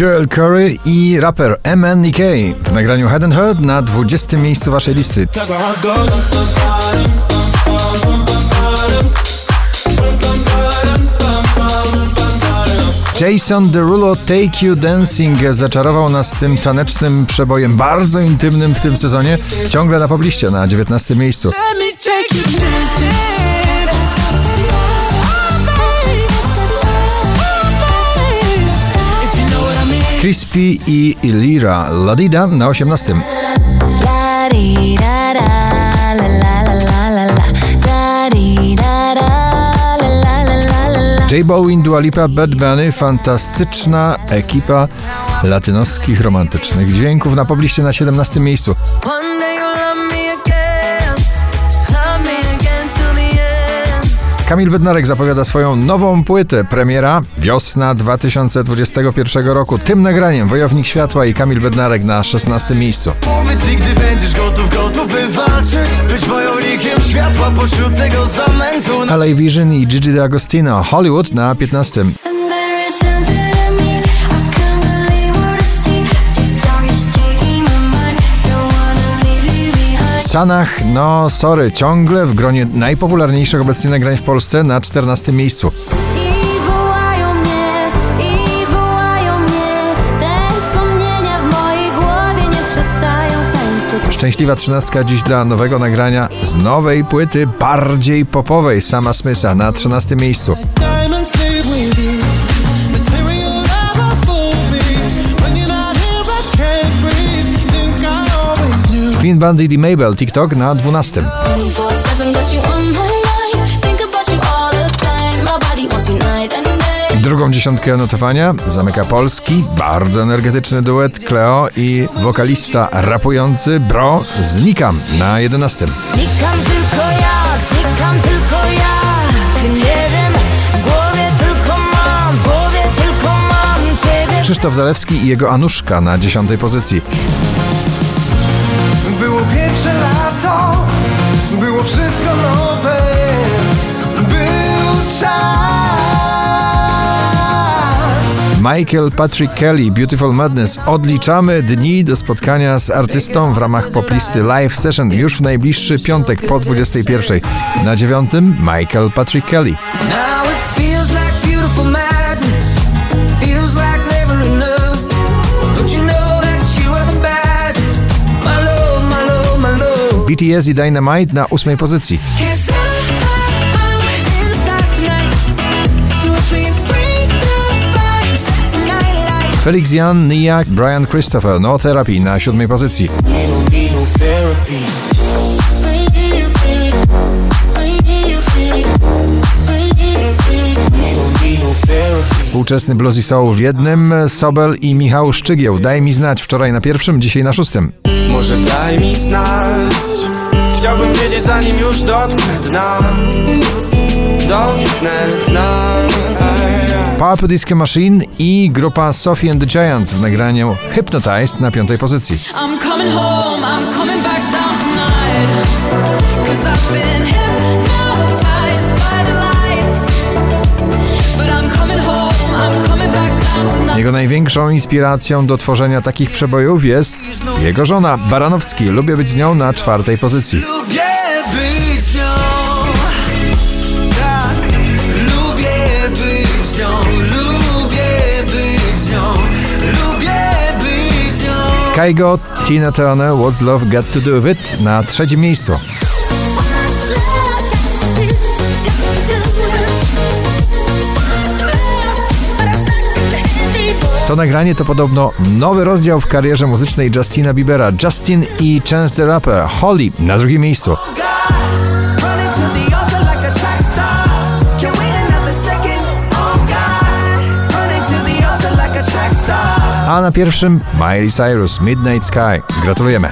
Joel Curry i raper MNEK w nagraniu Head and Heart na 20. miejscu waszej listy. Jason Derulo Take You Dancing zaczarował nas tym tanecznym przebojem bardzo intymnym w tym sezonie, ciągle na pobliście na 19 miejscu. Crispy i Ilira Ladida na 18. J Balwin, Dua Lipa, Bad Bunny, fantastyczna ekipa latynoskich romantycznych dźwięków na pobliście na 17 miejscu. Kamil Bednarek zapowiada swoją nową płytę. Premiera wiosna 2021 roku. Tym nagraniem Wojownik Światła i Kamil Bednarek na 16 miejscu. Powiedz mi, gdy będziesz gotów, gotów by walczyć, być wojownikiem światła pośród tego zamętu. LA Vision i Gigi D'Agostino. Hollywood na 15. Sanach, no sorry, ciągle w gronie najpopularniejszych obecnie nagrań w Polsce na 14 miejscu. Szczęśliwa trzynastka dziś dla nowego nagrania z nowej płyty, bardziej popowej, sama Smitha na 13 miejscu. Clean Bandit i Mabel, TikTok na 12. Drugą dziesiątkę notowania zamyka polski, bardzo energetyczny duet Cleo i wokalista rapujący Bro Znikam na 11. Znikam tylko ja, znikam tylko ja, nie wiem, w głowie tylko mam, w głowie tylko mam ciebie. Krzysztof Zalewski i jego Anuszka na dziesiątej pozycji. Było pierwsze lato, było wszystko nowe, był czas. Michael Patrick Kelly, Beautiful Madness. Odliczamy dni do spotkania z artystą w ramach poplisty Live Session już w najbliższy piątek po 21. Na dziewiątym Michael Patrick Kelly. BTS i Dynamite na ósmej pozycji. Felix Jan, Nia, Brian Christopher, No Therapy na siódmej pozycji. Współczesny blues i soul w jednym, Sobel i Michał Szczygieł. Daj mi znać, wczoraj na pierwszym, dzisiaj na szóstym. Może daj mi znać, chciałbym wiedzieć zanim już dotknę dna, dotknę dna. Purple Disco Machine i grupa Sophie and the Giants w nagraniu Hypnotized na piątej pozycji. I'm coming home, I'm coming back down tonight, Jego największą inspiracją do tworzenia takich przebojów jest jego żona Baranowski. Lubię być z nią na czwartej pozycji. Lubię być z nią. Tak, lubię być z nią. Lubię być z nią. Lubię być z nią. Kaigo, Tina Turner, What's Love Got to Do With It na trzecim miejscu. To nagranie to podobno nowy rozdział w karierze muzycznej Justina Biebera. Justin i Chance the Rapper, Holly na drugim miejscu. A na pierwszym Miley Cyrus, Midnight Sky. Gratulujemy.